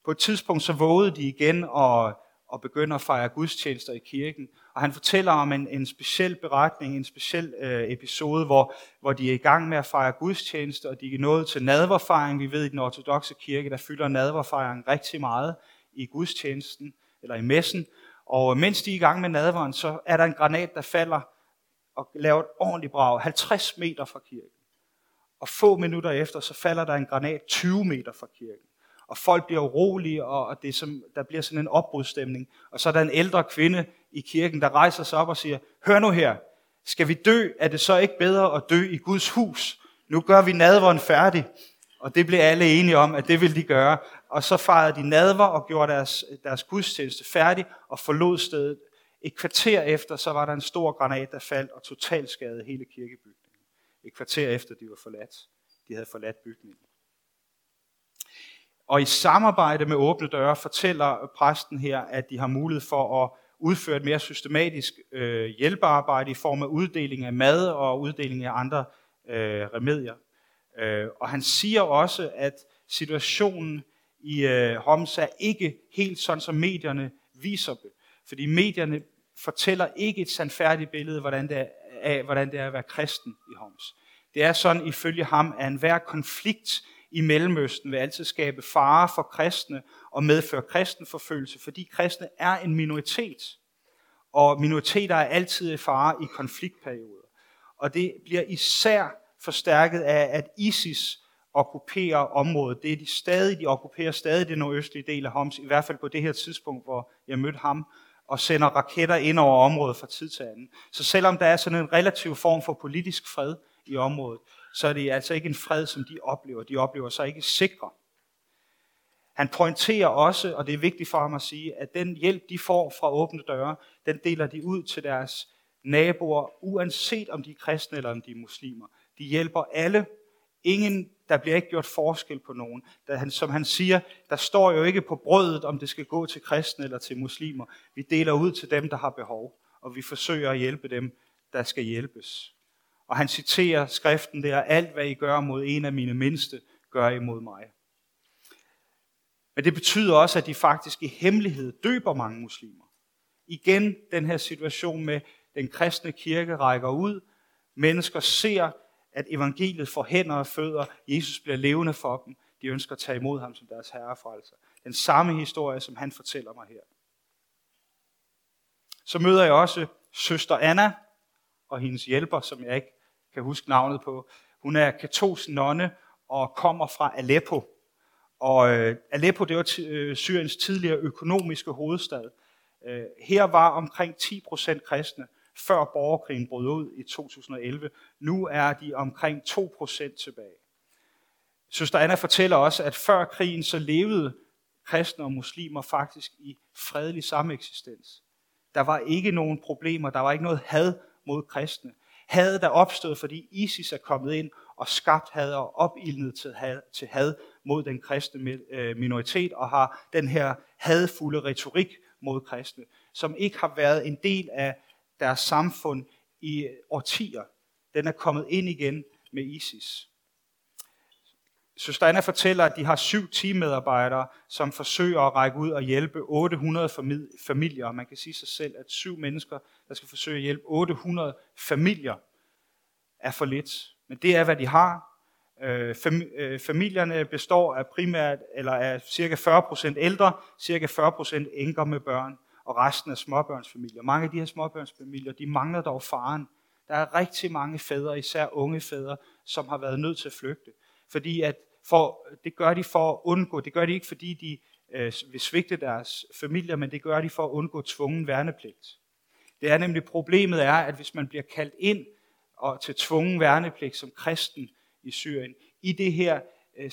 [SPEAKER 1] På et tidspunkt så vågede de igen og, og begynder at fejre gudstjenester i kirken. Og han fortæller om en, en speciel beretning, en speciel øh, episode, hvor, hvor de er i gang med at fejre gudstjeneste, og de er nået til nadverfejring. Vi ved, i den ortodoxe kirke, der fylder nadverfejring rigtig meget i gudstjenesten, eller i messen. Og øh, mens de er i gang med nadveren, så er der en granat, der falder og laver et ordentligt brag, 50 meter fra kirken. Og få minutter efter, så falder der en granat 20 meter fra kirken og folk bliver urolige, og det som, der bliver sådan en opbrudstemning. Og så er der en ældre kvinde i kirken, der rejser sig op og siger, hør nu her, skal vi dø, er det så ikke bedre at dø i Guds hus? Nu gør vi nadveren færdig. Og det blev alle enige om, at det ville de gøre. Og så fejrede de nadver og gjorde deres, deres gudstjeneste færdig og forlod stedet. Et kvarter efter, så var der en stor granat, der faldt og totalt skadede hele kirkebygningen. Et kvarter efter, de var forladt. De havde forladt bygningen. Og i samarbejde med åbne døre fortæller præsten her, at de har mulighed for at udføre et mere systematisk øh, hjælpearbejde i form af uddeling af mad og uddeling af andre øh, remedier. Øh, og han siger også, at situationen i øh, Homs er ikke helt sådan, som medierne viser det. Fordi medierne fortæller ikke et sandfærdigt billede hvordan det er, af, hvordan det er at være kristen i Homs. Det er sådan, ifølge ham, at enhver konflikt i Mellemøsten vil altid skabe fare for kristne og medføre kristenforfølgelse, fordi kristne er en minoritet. Og minoriteter er altid i fare i konfliktperioder. Og det bliver især forstærket af, at ISIS okkuperer området. Det er de stadig, de okkuperer stadig det nordøstlige del af Homs, i hvert fald på det her tidspunkt, hvor jeg mødte ham. og sender raketter ind over området fra tid til anden. Så selvom der er sådan en relativ form for politisk fred i området, så er det altså ikke en fred, som de oplever. De oplever sig ikke sikre. Han pointerer også, og det er vigtigt for ham at sige, at den hjælp, de får fra åbne døre, den deler de ud til deres naboer, uanset om de er kristne eller om de er muslimer. De hjælper alle. Ingen, der bliver ikke gjort forskel på nogen. Der, han, som han siger, der står jo ikke på brødet, om det skal gå til kristne eller til muslimer. Vi deler ud til dem, der har behov, og vi forsøger at hjælpe dem, der skal hjælpes. Og han citerer skriften der, alt hvad I gør mod en af mine mindste, gør I mod mig. Men det betyder også, at de faktisk i hemmelighed døber mange muslimer. Igen den her situation med, den kristne kirke rækker ud, mennesker ser, at evangeliet får hænder og fødder, Jesus bliver levende for dem, de ønsker at tage imod ham som deres herre frelser. Den samme historie, som han fortæller mig her. Så møder jeg også søster Anna og hendes hjælper, som jeg ikke kan huske navnet på. Hun er katolsk nonne og kommer fra Aleppo. Og øh, Aleppo, det var øh, Syriens tidligere økonomiske hovedstad. Øh, her var omkring 10% kristne, før borgerkrigen brød ud i 2011. Nu er de omkring 2% tilbage. Søster Anna fortæller også, at før krigen så levede kristne og muslimer faktisk i fredelig sameksistens. Der var ikke nogen problemer, der var ikke noget had mod kristne had, der opstod, fordi ISIS er kommet ind og skabt had og opildnet til had, til had mod den kristne øh, minoritet og har den her hadfulde retorik mod kristne, som ikke har været en del af deres samfund i årtier. Den er kommet ind igen med ISIS. Søster Anna fortæller, at de har syv teammedarbejdere, som forsøger at række ud og hjælpe 800 familier. Man kan sige sig selv, at syv mennesker, der skal forsøge at hjælpe 800 familier, er for lidt. Men det er, hvad de har. Øh, øh familierne består af primært, eller er cirka 40% ældre, cirka 40% enker med børn, og resten er småbørnsfamilier. Mange af de her småbørnsfamilier, de mangler dog faren. Der er rigtig mange fædre, især unge fædre, som har været nødt til at flygte. Fordi at for, det gør de for at undgå, det gør de ikke fordi de øh, vil svigte deres familier, men det gør de for at undgå tvungen værnepligt. Det er nemlig problemet er, at hvis man bliver kaldt ind og til tvungen værnepligt som kristen i Syrien, i det her øh,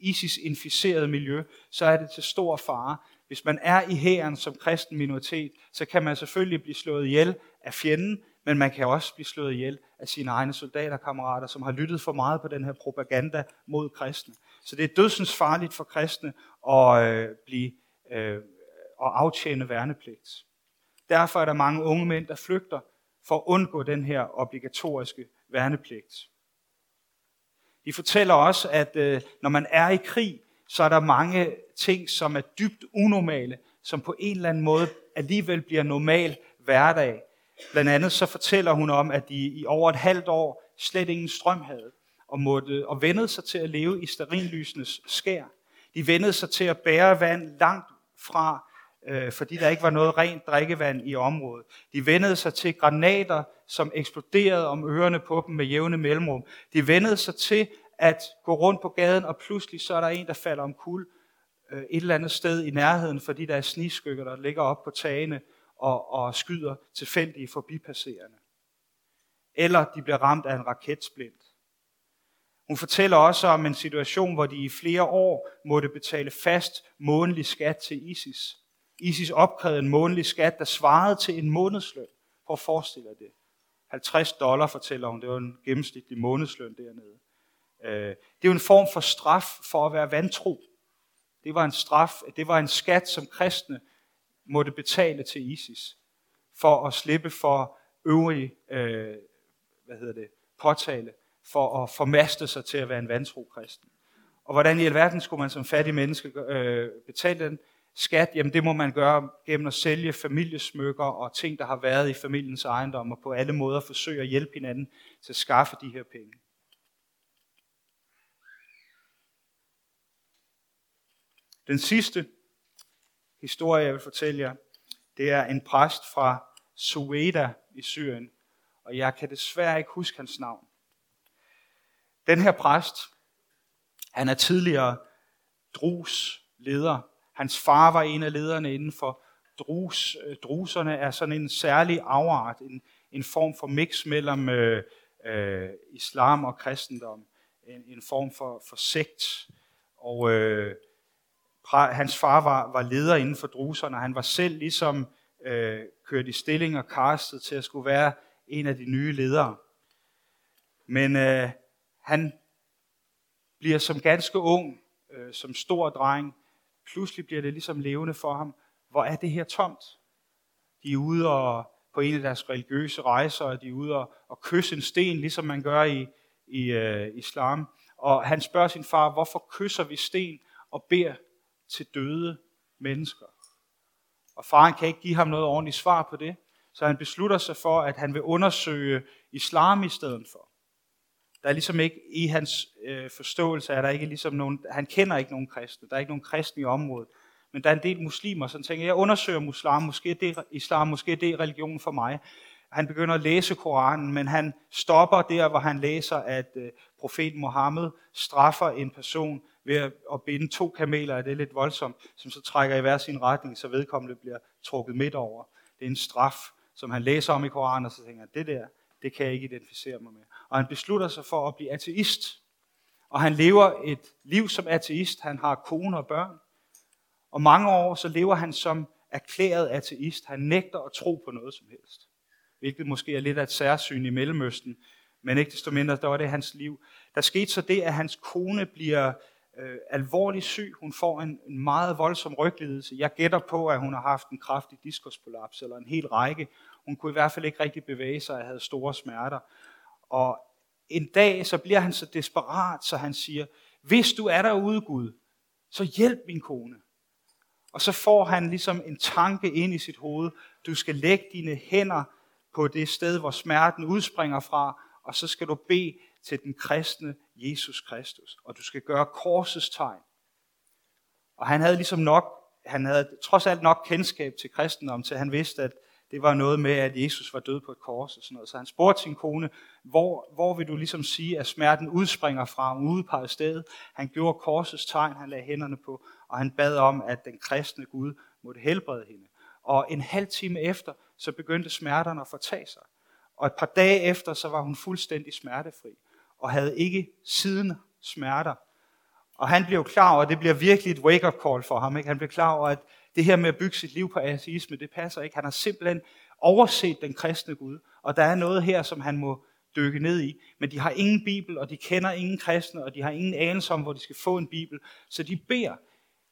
[SPEAKER 1] ISIS-inficerede miljø, så er det til stor fare. Hvis man er i hæren som kristen minoritet, så kan man selvfølgelig blive slået ihjel af fjenden, men man kan også blive slået ihjel af sine egne soldaterkammerater, som har lyttet for meget på den her propaganda mod kristne. Så det er dødsens farligt for kristne at øh, blive øh, at aftjene værnepligt. Derfor er der mange unge mænd, der flygter for at undgå den her obligatoriske værnepligt. De fortæller også, at øh, når man er i krig, så er der mange ting, som er dybt unormale, som på en eller anden måde alligevel bliver normal hverdag. Blandt andet så fortæller hun om, at de i over et halvt år slet ingen strøm havde, og, måtte, og vendede sig til at leve i sterinlysenes skær. De vendede sig til at bære vand langt fra øh, fordi der ikke var noget rent drikkevand i området. De vendede sig til granater, som eksploderede om ørerne på dem med jævne mellemrum. De vendede sig til at gå rundt på gaden, og pludselig så er der en, der falder om kul øh, et eller andet sted i nærheden, fordi der er sniskykker, der ligger op på tagene og, og skyder tilfældige forbipasserende. Eller de bliver ramt af en raketsplint. Hun fortæller også om en situation, hvor de i flere år måtte betale fast månedlig skat til ISIS. ISIS opkrævede en månedlig skat, der svarede til en månedsløn. Prøv at forestille dig det. 50 dollar, fortæller hun, det var en gennemsnitlig månedsløn dernede. Øh, det er jo en form for straf for at være vantro. Det var en straf, det var en skat, som kristne måtte betale til ISIS, for at slippe for øvrige øh, hvad hedder det, påtale, for at formaste sig til at være en vantro kristen. Og hvordan i alverden skulle man som fattig menneske øh, betale den? Skat, jamen det må man gøre gennem at sælge familiesmykker og ting, der har været i familiens ejendom, og på alle måder forsøge at hjælpe hinanden til at skaffe de her penge. Den sidste historie, jeg vil fortælle jer, det er en præst fra Sueda i Syrien, og jeg kan desværre ikke huske hans navn. Den her præst, han er tidligere Drus leder Hans far var en af lederne inden for drus, øh, druserne er sådan en særlig afart, en, en form for mix mellem øh, øh, islam og kristendom, en, en form for, for sekt. Og øh, hans far var, var leder inden for druserne, og han var selv ligesom øh, kørt i stilling og kastet til at skulle være en af de nye ledere. Men øh, han bliver som ganske ung, øh, som stor dreng, pludselig bliver det ligesom levende for ham. Hvor er det her tomt? De er ude og på en af deres religiøse rejser, og de er ude og, og kysse en sten, ligesom man gør i, i øh, islam. Og han spørger sin far, hvorfor kysser vi sten og beder til døde mennesker? Og faren kan ikke give ham noget ordentligt svar på det, så han beslutter sig for, at han vil undersøge islam i stedet for. Der er ligesom ikke i hans øh, forståelse, er der ikke ligesom nogen, han kender ikke nogen kristne, der er ikke nogen kristne i området, men der er en del muslimer, som tænker, jeg undersøger muslim, måske er det islam, måske er det religion for mig. Han begynder at læse Koranen, men han stopper der, hvor han læser, at øh, profeten Mohammed straffer en person ved at binde to kameler, er det er lidt voldsomt, som så trækker i hver sin retning, så vedkommende bliver trukket midt over. Det er en straf, som han læser om i Koranen, og så tænker han, det der, det kan jeg ikke identificere mig med. Og han beslutter sig for at blive ateist. Og han lever et liv som ateist. Han har kone og børn. Og mange år så lever han som erklæret ateist. Han nægter at tro på noget som helst. Hvilket måske er lidt af et særsyn i Mellemøsten. Men ikke desto mindre, der var det hans liv. Der skete så det, at hans kone bliver øh, alvorligt syg. Hun får en, en meget voldsom ryglidelse. Jeg gætter på, at hun har haft en kraftig diskusprolaps eller en hel række. Hun kunne i hvert fald ikke rigtig bevæge sig og havde store smerter. Og en dag så bliver han så desperat, så han siger, hvis du er derude, Gud, så hjælp min kone. Og så får han ligesom en tanke ind i sit hoved. Du skal lægge dine hænder på det sted, hvor smerten udspringer fra, og så skal du bede til den kristne Jesus Kristus. Og du skal gøre korsets tegn. Og han havde ligesom nok, han havde trods alt nok kendskab til kristendom, til han vidste, at det var noget med, at Jesus var død på et kors og sådan noget. Så han spurgte sin kone, hvor, hvor vil du ligesom sige, at smerten udspringer fra, ude på sted. Han gjorde korsets tegn, han lagde hænderne på, og han bad om, at den kristne Gud måtte helbrede hende. Og en halv time efter, så begyndte smerterne at fortage sig. Og et par dage efter, så var hun fuldstændig smertefri, og havde ikke siden smerter. Og han blev klar over, at det bliver virkelig et wake-up call for ham. Ikke? Han blev klar over, at det her med at bygge sit liv på ateisme, det passer ikke. Han har simpelthen overset den kristne Gud, og der er noget her, som han må dykke ned i. Men de har ingen bibel, og de kender ingen kristne, og de har ingen anelse om, hvor de skal få en bibel. Så de beder,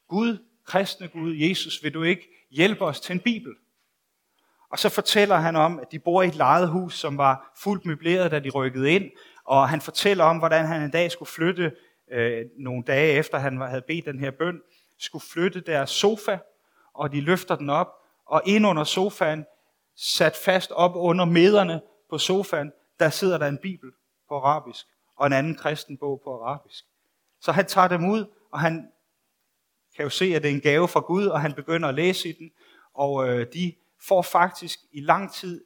[SPEAKER 1] Gud, kristne Gud, Jesus, vil du ikke hjælpe os til en bibel? Og så fortæller han om, at de bor i et lejet hus, som var fuldt møbleret, da de rykkede ind. Og han fortæller om, hvordan han en dag skulle flytte, øh, nogle dage efter han havde bedt den her bøn, skulle flytte deres sofa, og de løfter den op, og ind under sofaen, sat fast op under mederne på sofaen, der sidder der en bibel på arabisk, og en anden kristen bog på arabisk. Så han tager dem ud, og han kan jo se, at det er en gave fra Gud, og han begynder at læse i den, og øh, de får faktisk i lang tid,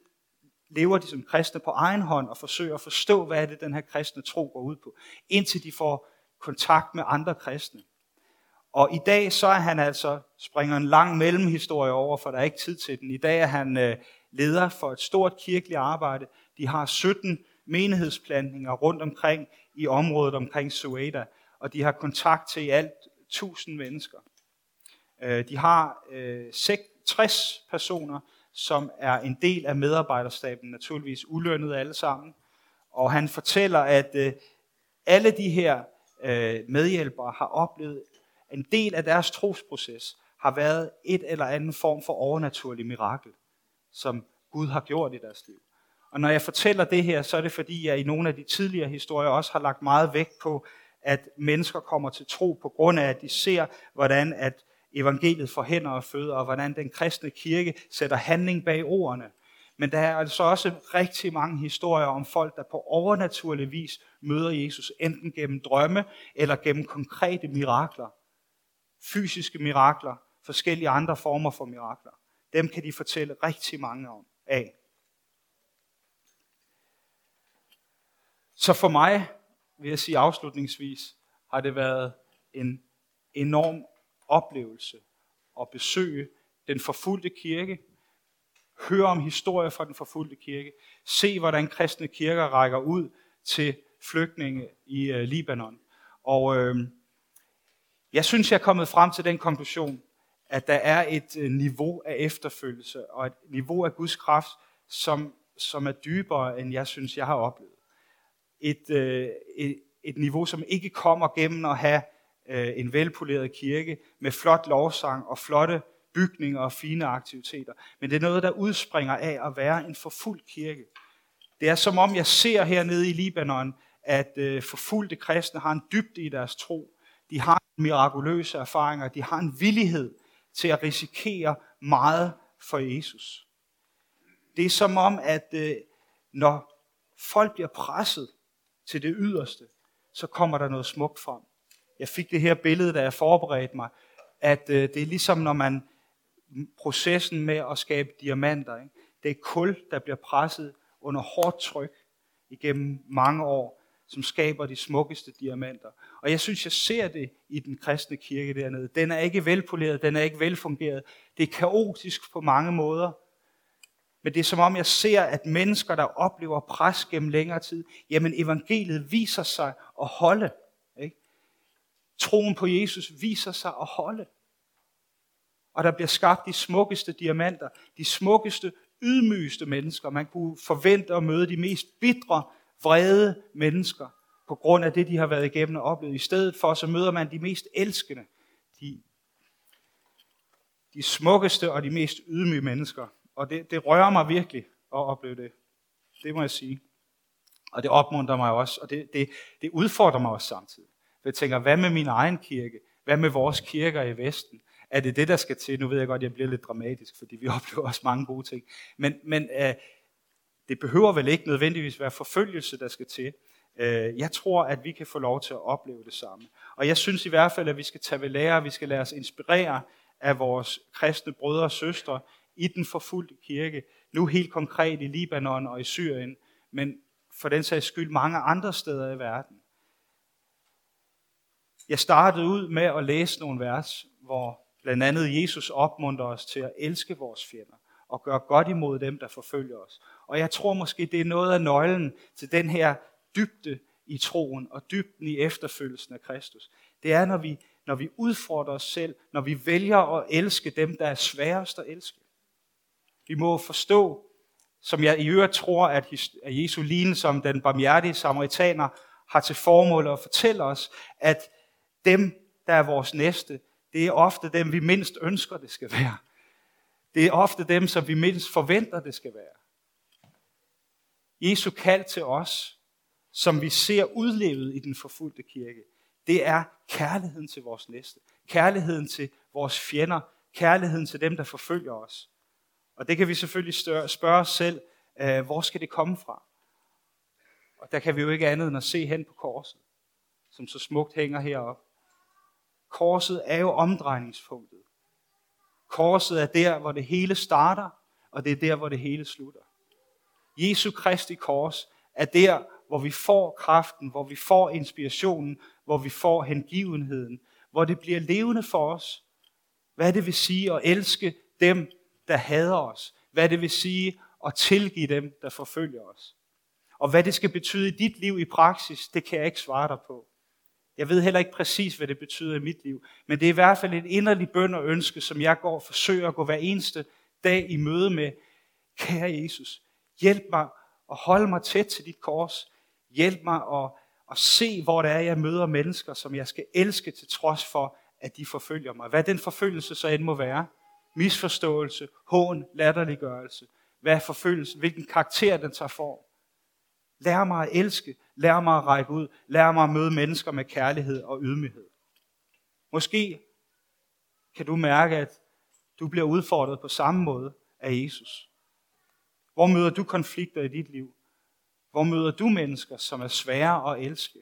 [SPEAKER 1] lever de som kristne på egen hånd, og forsøger at forstå, hvad er det, den her kristne tro går ud på, indtil de får kontakt med andre kristne. Og i dag så er han altså, springer en lang mellemhistorie over, for der er ikke tid til den. I dag er han øh, leder for et stort kirkeligt arbejde. De har 17 menighedsplantninger rundt omkring i området omkring Sueda, og de har kontakt til i alt 1000 mennesker. Øh, de har øh, 60 personer, som er en del af medarbejderstaben, naturligvis ulønnet alle sammen. Og han fortæller, at øh, alle de her øh, medhjælpere har oplevet en del af deres trosproces har været et eller andet form for overnaturlig mirakel, som Gud har gjort i deres liv. Og når jeg fortæller det her, så er det fordi, jeg i nogle af de tidligere historier også har lagt meget vægt på, at mennesker kommer til tro på grund af, at de ser, hvordan at evangeliet for hænder og fødder, og hvordan den kristne kirke sætter handling bag ordene. Men der er altså også rigtig mange historier om folk, der på overnaturlig vis møder Jesus, enten gennem drømme eller gennem konkrete mirakler fysiske mirakler, forskellige andre former for mirakler. Dem kan de fortælle rigtig mange om af. Så for mig, vil jeg sige afslutningsvis, har det været en enorm oplevelse at besøge den forfulgte kirke, høre om historier fra den forfulgte kirke, se hvordan kristne kirker rækker ud til flygtninge i øh, Libanon. Og øh, jeg synes, jeg er kommet frem til den konklusion, at der er et øh, niveau af efterfølgelse og et niveau af Guds kraft, som, som er dybere, end jeg synes, jeg har oplevet. Et, øh, et, et niveau, som ikke kommer gennem at have øh, en velpoleret kirke med flot lovsang og flotte bygninger og fine aktiviteter. Men det er noget, der udspringer af at være en forfulgt kirke. Det er som om, jeg ser hernede i Libanon, at øh, forfulgte kristne har en dybde i deres tro. De har mirakuløse erfaringer. De har en villighed til at risikere meget for Jesus. Det er som om, at øh, når folk bliver presset til det yderste, så kommer der noget smukt frem. Jeg fik det her billede, da jeg forberedte mig, at øh, det er ligesom når man processen med at skabe diamanter. Ikke? Det er kul, der bliver presset under hårdt tryk igennem mange år, som skaber de smukkeste diamanter. Og jeg synes, jeg ser det i den kristne kirke dernede. Den er ikke velpoleret, den er ikke velfungeret. Det er kaotisk på mange måder. Men det er som om, jeg ser, at mennesker, der oplever pres gennem længere tid, jamen evangeliet viser sig at holde. Troen på Jesus viser sig at holde. Og der bliver skabt de smukkeste diamanter, de smukkeste, ydmygeste mennesker. Man kunne forvente at møde de mest bitre, vrede mennesker på grund af det, de har været igennem og oplevet. I stedet for, så møder man de mest elskende, de, de smukkeste og de mest ydmyge mennesker. Og det, det rører mig virkelig at opleve det. Det må jeg sige. Og det opmuntrer mig også, og det, det, det udfordrer mig også samtidig. For jeg tænker, hvad med min egen kirke? Hvad med vores kirker i Vesten? Er det det, der skal til? Nu ved jeg godt, at jeg bliver lidt dramatisk, fordi vi oplever også mange gode ting. Men, men øh, det behøver vel ikke nødvendigvis være forfølgelse, der skal til. Øh, jeg tror, at vi kan få lov til at opleve det samme. Og jeg synes i hvert fald, at vi skal tage ved lære, vi skal lade os inspirere af vores kristne brødre og søstre i den forfulgte kirke, nu helt konkret i Libanon og i Syrien, men for den sags skyld mange andre steder i verden. Jeg startede ud med at læse nogle vers, hvor blandt andet Jesus opmuntrer os til at elske vores fjender og gøre godt imod dem, der forfølger os. Og jeg tror måske, det er noget af nøglen til den her dybde i troen og dybden i efterfølgelsen af Kristus. Det er, når vi, når vi udfordrer os selv, når vi vælger at elske dem, der er sværest at elske. Vi må forstå, som jeg i øvrigt tror, at Jesu lignelse som den barmhjertige samaritaner har til formål at fortælle os, at dem, der er vores næste, det er ofte dem, vi mindst ønsker, det skal være. Det er ofte dem, som vi mindst forventer, det skal være. Jesu kald til os, som vi ser udlevet i den forfulgte kirke, det er kærligheden til vores næste. Kærligheden til vores fjender. Kærligheden til dem, der forfølger os. Og det kan vi selvfølgelig spørge os selv, øh, hvor skal det komme fra? Og der kan vi jo ikke andet end at se hen på korset, som så smukt hænger heroppe. Korset er jo omdrejningspunktet. Korset er der, hvor det hele starter, og det er der, hvor det hele slutter. Jesu Kristi kors er der, hvor vi får kraften, hvor vi får inspirationen, hvor vi får hengivenheden, hvor det bliver levende for os. Hvad det vil sige at elske dem, der hader os. Hvad det vil sige at tilgive dem, der forfølger os. Og hvad det skal betyde i dit liv i praksis, det kan jeg ikke svare dig på. Jeg ved heller ikke præcis, hvad det betyder i mit liv, men det er i hvert fald en inderlig bøn og ønske, som jeg går og forsøger at gå hver eneste dag i møde med. Kære Jesus, hjælp mig at holde mig tæt til dit kors. Hjælp mig at, at se, hvor det er, jeg møder mennesker, som jeg skal elske til trods for, at de forfølger mig. Hvad den forfølgelse så end må være. Misforståelse, hån, latterliggørelse. Hvad er forfølgelsen? Hvilken karakter den tager form. Lær mig at elske. Lær mig at række ud. Lær mig at møde mennesker med kærlighed og ydmyghed. Måske kan du mærke, at du bliver udfordret på samme måde af Jesus. Hvor møder du konflikter i dit liv? Hvor møder du mennesker, som er svære at elske?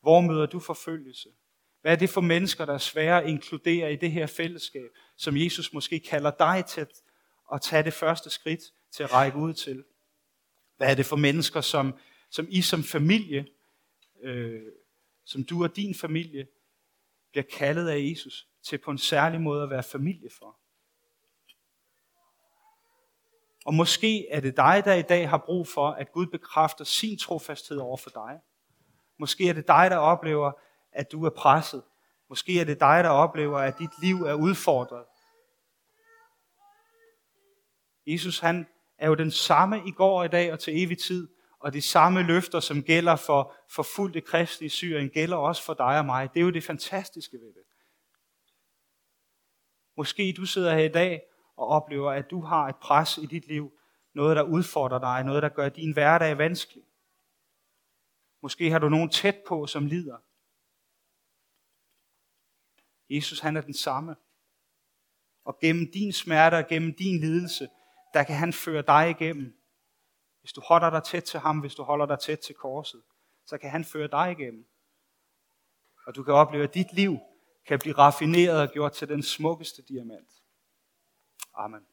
[SPEAKER 1] Hvor møder du forfølgelse? Hvad er det for mennesker, der er svære at inkludere i det her fællesskab, som Jesus måske kalder dig til at tage det første skridt til at række ud til? Hvad er det for mennesker, som, som I som familie, øh, som du og din familie, bliver kaldet af Jesus til på en særlig måde at være familie for? Og måske er det dig, der i dag har brug for, at Gud bekræfter sin trofasthed over for dig. Måske er det dig, der oplever, at du er presset. Måske er det dig, der oplever, at dit liv er udfordret. Jesus han er jo den samme i går og i dag og til evig tid, og de samme løfter, som gælder for forfulgte kristne i Syrien, gælder også for dig og mig. Det er jo det fantastiske ved det. Måske du sidder her i dag og oplever, at du har et pres i dit liv, noget der udfordrer dig, noget der gør din hverdag vanskelig. Måske har du nogen tæt på, som lider. Jesus han er den samme. Og gennem din smerte og gennem din lidelse, der kan han føre dig igennem. Hvis du holder dig tæt til ham, hvis du holder dig tæt til korset, så kan han føre dig igennem. Og du kan opleve, at dit liv kan blive raffineret og gjort til den smukkeste diamant. Amen.